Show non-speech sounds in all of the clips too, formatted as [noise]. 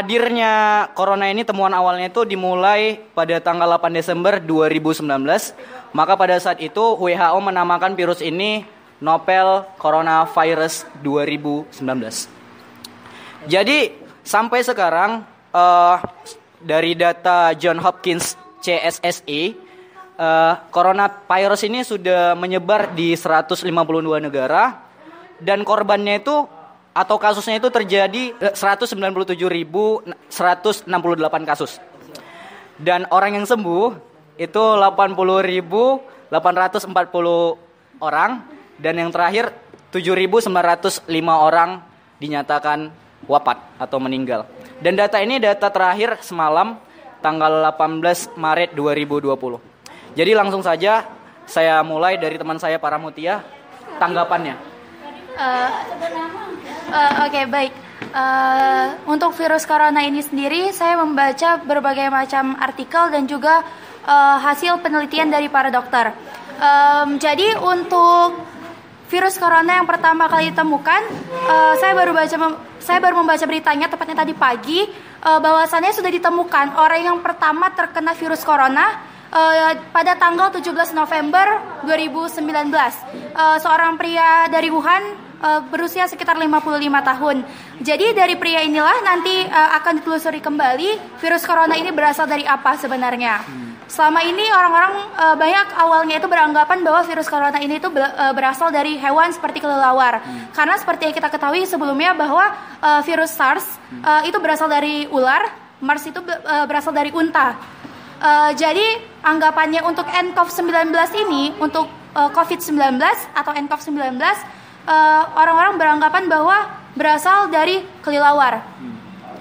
hadirnya corona ini temuan awalnya itu dimulai pada tanggal 8 Desember 2019. Maka pada saat itu WHO menamakan virus ini Novel Coronavirus 2019. Jadi sampai sekarang uh, dari data John Hopkins CSSE uh, coronavirus ini sudah menyebar di 152 negara dan korbannya itu atau kasusnya itu terjadi 197.168 kasus. Dan orang yang sembuh itu 80.840 orang dan yang terakhir 7.905 orang dinyatakan wafat atau meninggal. Dan data ini data terakhir semalam tanggal 18 Maret 2020. Jadi langsung saja saya mulai dari teman saya para mutia tanggapannya. Uh, Oke okay, baik. Uh, untuk virus corona ini sendiri, saya membaca berbagai macam artikel dan juga uh, hasil penelitian dari para dokter. Um, jadi untuk virus corona yang pertama kali ditemukan, uh, saya baru baca saya baru membaca beritanya tepatnya tadi pagi uh, bahwasannya sudah ditemukan orang yang pertama terkena virus corona uh, pada tanggal 17 November 2019. Uh, seorang pria dari Wuhan uh, berusia sekitar 55 tahun. Jadi dari pria inilah nanti uh, akan ditelusuri kembali virus corona ini berasal dari apa sebenarnya. Selama ini orang-orang uh, banyak awalnya itu beranggapan bahwa virus corona ini itu berasal dari hewan seperti kelelawar. Hmm. Karena seperti yang kita ketahui sebelumnya bahwa uh, virus SARS uh, itu berasal dari ular, MERS itu berasal dari unta. Uh, jadi anggapannya untuk nCoV-19 ini untuk uh, COVID-19 atau nCoV-19 uh, orang-orang beranggapan bahwa berasal dari kelilawar.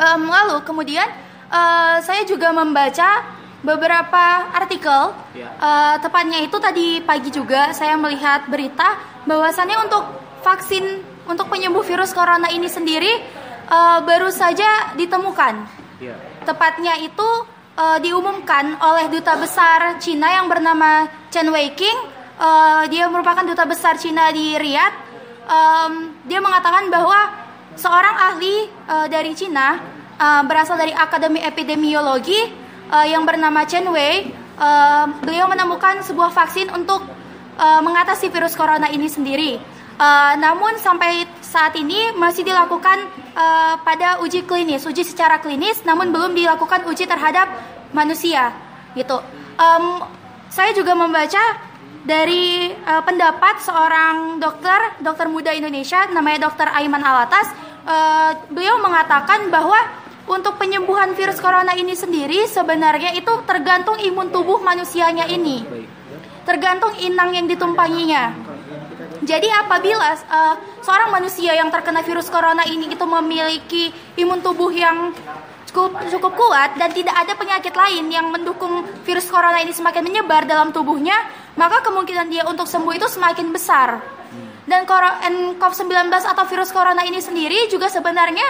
Um, lalu kemudian uh, saya juga membaca beberapa artikel, uh, tepatnya itu tadi pagi juga saya melihat berita bahwasannya untuk vaksin untuk penyembuh virus corona ini sendiri uh, baru saja ditemukan. Ya. Tepatnya itu uh, diumumkan oleh duta besar Cina yang bernama Chen Weiqing. Uh, dia merupakan duta besar Cina di Riyadh. Um, dia mengatakan bahwa seorang ahli uh, dari Cina uh, berasal dari Akademi Epidemiologi uh, yang bernama Chen Wei. Uh, beliau menemukan sebuah vaksin untuk uh, mengatasi virus corona ini sendiri. Uh, namun sampai saat ini masih dilakukan uh, pada uji klinis, uji secara klinis, namun belum dilakukan uji terhadap manusia, gitu. Um, saya juga membaca dari uh, pendapat seorang dokter, dokter muda Indonesia, namanya Dokter Aiman Alatas. Uh, beliau mengatakan bahwa untuk penyembuhan virus corona ini sendiri sebenarnya itu tergantung imun tubuh manusianya ini, tergantung inang yang ditumpanginya. Jadi apabila uh, seorang manusia yang terkena virus corona ini itu memiliki imun tubuh yang cukup cukup kuat dan tidak ada penyakit lain yang mendukung virus corona ini semakin menyebar dalam tubuhnya, maka kemungkinan dia untuk sembuh itu semakin besar. Dan COVID-19 atau virus corona ini sendiri juga sebenarnya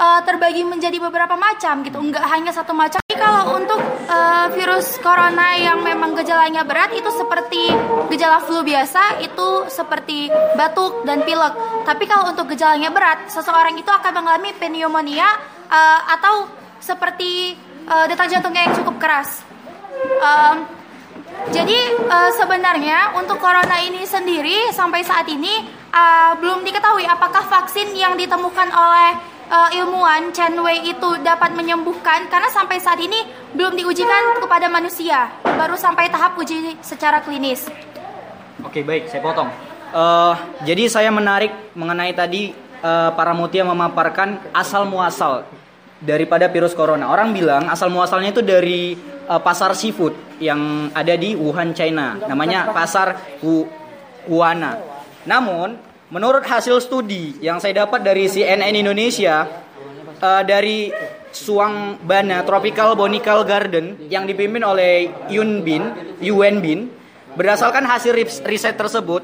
uh, terbagi menjadi beberapa macam gitu, enggak hanya satu macam. Jadi kalau untuk uh, virus corona yang memang gejalanya berat itu seperti gejala flu biasa, itu seperti batuk dan pilek. Tapi kalau untuk gejalanya berat, seseorang itu akan mengalami pneumonia uh, atau seperti uh, detak jantungnya yang cukup keras. Um, jadi uh, sebenarnya untuk corona ini sendiri sampai saat ini uh, belum diketahui apakah vaksin yang ditemukan oleh uh, ilmuwan Chen Wei itu dapat menyembuhkan karena sampai saat ini belum diujikan kepada manusia, baru sampai tahap uji secara klinis. Oke baik, saya potong. Uh, jadi saya menarik mengenai tadi uh, para mutia memaparkan asal muasal daripada virus corona. Orang bilang asal muasalnya itu dari uh, pasar seafood yang ada di Wuhan, China. Namanya pasar Wu Wuana. Namun Menurut hasil studi yang saya dapat dari CNN Indonesia uh, dari Suang Bana Tropical Botanical Garden yang dipimpin oleh Yun Bin, Yuen Bin, berdasarkan hasil riset tersebut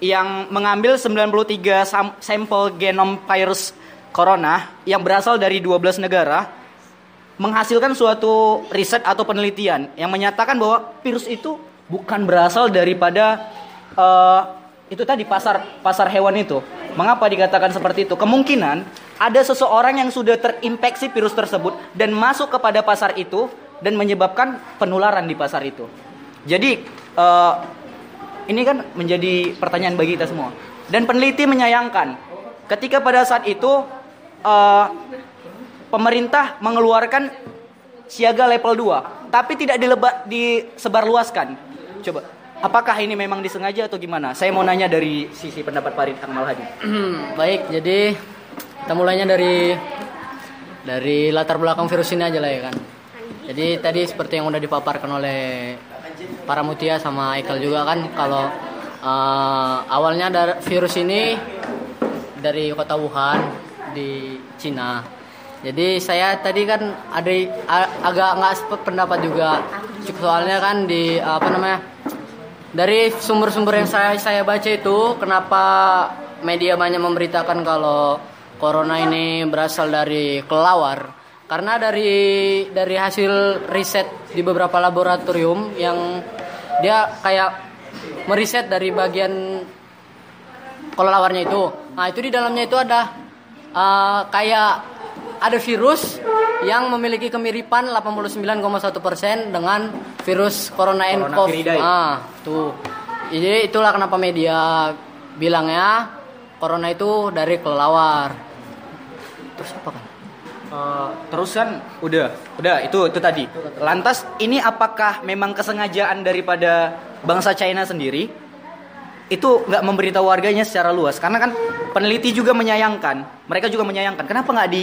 yang mengambil 93 sampel genom virus corona yang berasal dari 12 negara menghasilkan suatu riset atau penelitian yang menyatakan bahwa virus itu bukan berasal daripada uh, itu tadi pasar pasar hewan itu Mengapa dikatakan seperti itu? Kemungkinan ada seseorang yang sudah terinfeksi virus tersebut dan masuk kepada pasar itu dan menyebabkan penularan di pasar itu. Jadi uh, ini kan menjadi pertanyaan bagi kita semua. Dan peneliti menyayangkan ketika pada saat itu uh, pemerintah mengeluarkan siaga level 2, tapi tidak dileba, disebarluaskan. Coba apakah ini memang disengaja atau gimana? Saya mau nanya dari sisi pendapat Farid Akmal Hadi. [clears throat] Baik, jadi kita mulainya dari dari latar belakang virus ini aja lah ya kan. Jadi tadi seperti yang udah dipaparkan oleh para Mutia sama Ekel juga kan kalau uh, awalnya dari virus ini dari kota Wuhan di Cina. Jadi saya tadi kan ada agak nggak pendapat juga. Soalnya kan di apa namanya dari sumber-sumber yang saya saya baca itu kenapa media banyak memberitakan kalau corona ini berasal dari kelawar? Karena dari dari hasil riset di beberapa laboratorium yang dia kayak meriset dari bagian kelelawarnya itu. Nah itu di dalamnya itu ada uh, kayak ada virus yang memiliki kemiripan 89,1% persen dengan virus corona nCoV. Ah, tuh. Jadi itulah kenapa media bilangnya corona itu dari kelelawar. Terus apa kan? Uh, terus kan udah udah itu itu tadi lantas ini apakah memang kesengajaan daripada bangsa China sendiri itu nggak memberitahu warganya secara luas karena kan peneliti juga menyayangkan mereka juga menyayangkan kenapa nggak di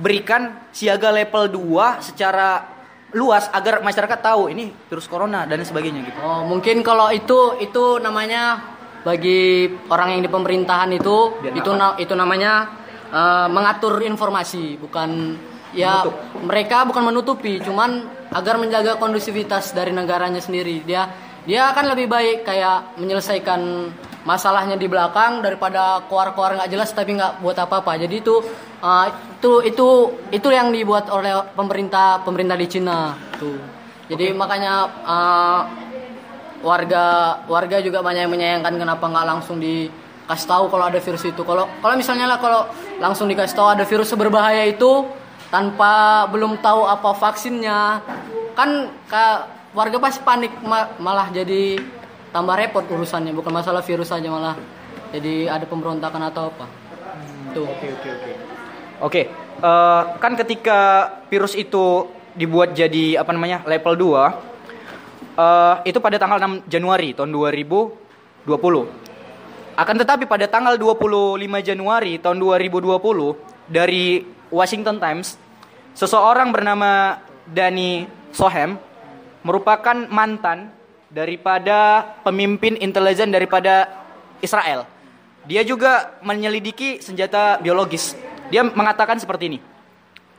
berikan siaga level 2 secara luas agar masyarakat tahu ini virus corona dan sebagainya gitu. Oh, mungkin kalau itu itu namanya bagi orang yang di pemerintahan itu Biar itu na, itu namanya uh, mengatur informasi, bukan ya Menutup. mereka bukan menutupi, cuman agar menjaga kondusivitas dari negaranya sendiri. Dia dia akan lebih baik kayak menyelesaikan masalahnya di belakang daripada keluar-keluar nggak jelas tapi nggak buat apa-apa. Jadi itu uh, itu itu itu yang dibuat oleh pemerintah pemerintah di Cina tuh. Jadi okay. makanya uh, warga warga juga banyak yang menyayangkan kenapa nggak langsung dikasih tahu kalau ada virus itu. Kalau kalau misalnya lah kalau langsung dikasih tahu ada virus berbahaya itu tanpa belum tahu apa vaksinnya kan warga pasti panik malah jadi tambah repot urusannya. Bukan masalah virus saja malah jadi ada pemberontakan atau apa. Hmm, tuh. oke oke oke. Oke uh, kan ketika virus itu dibuat jadi apa namanya level 2 uh, eh, itu pada tanggal 6 Januari tahun 2020 akan tetapi pada tanggal 25 Januari tahun 2020 dari Washington Times seseorang bernama Dani Sohem merupakan mantan daripada pemimpin intelijen daripada Israel. Dia juga menyelidiki senjata biologis. Dia mengatakan seperti ini.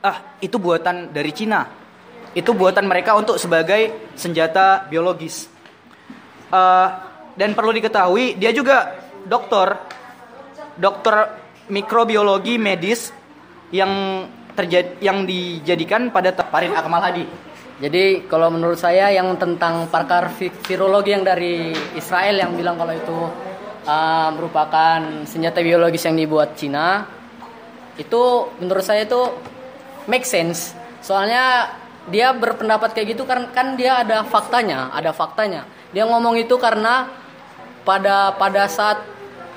Ah, itu buatan dari Cina. Itu buatan mereka untuk sebagai senjata biologis. Uh, dan perlu diketahui, dia juga dokter, dokter mikrobiologi medis yang terjadi yang dijadikan pada Farid Akmal Hadi jadi kalau menurut saya yang tentang pakar virologi yang dari Israel yang bilang kalau itu uh, merupakan senjata biologis yang dibuat Cina, itu menurut saya itu make sense. Soalnya dia berpendapat kayak gitu kan kan dia ada faktanya, ada faktanya. Dia ngomong itu karena pada pada saat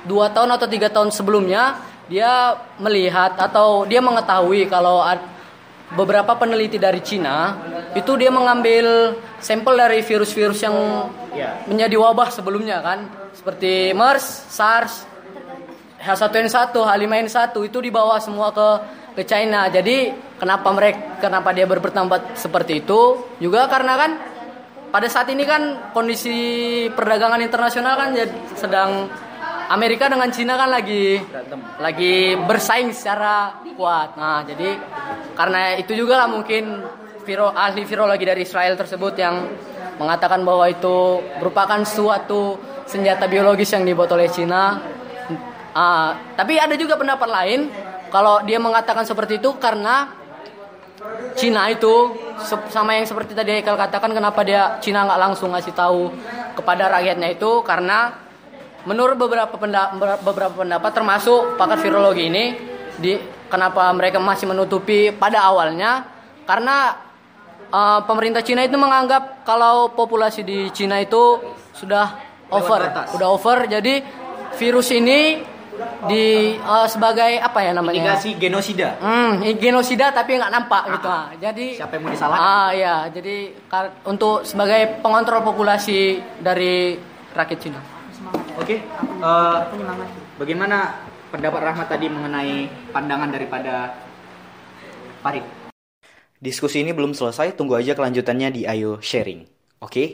dua tahun atau tiga tahun sebelumnya dia melihat atau dia mengetahui kalau beberapa peneliti dari Cina itu dia mengambil sampel dari virus-virus yang yeah. menjadi wabah sebelumnya kan seperti MERS, SARS, H1N1, H5N1 itu dibawa semua ke ke China. Jadi kenapa mereka kenapa dia berpendapat seperti itu? Juga karena kan pada saat ini kan kondisi perdagangan internasional kan sedang Amerika dengan Cina kan lagi lagi bersaing secara kuat. Nah, jadi karena itu juga lah mungkin viro, ahli virologi dari Israel tersebut yang mengatakan bahwa itu merupakan suatu senjata biologis yang dibuat oleh Cina. Uh, tapi ada juga pendapat lain. Kalau dia mengatakan seperti itu karena Cina itu sama yang seperti tadi Haikal katakan kenapa dia Cina nggak langsung ngasih tahu kepada rakyatnya itu? Karena menurut beberapa pendapat, beberapa pendapat termasuk pakar virologi ini di kenapa mereka masih menutupi pada awalnya? Karena uh, pemerintah Cina itu menganggap kalau populasi di Cina itu sudah over, sudah over jadi virus ini di uh, sebagai apa ya namanya? Indikasi genosida. Hmm, genosida tapi nggak nampak ah, gitu. Ah. Jadi siapa yang mau disalahkan? Ah ya, jadi untuk sebagai pengontrol populasi dari rakyat Cina. Oke. Okay. Uh, eh, bagaimana pendapat Rahmat tadi mengenai pandangan daripada Farid? Diskusi ini belum selesai, tunggu aja kelanjutannya di Ayo Sharing. Oke? Okay?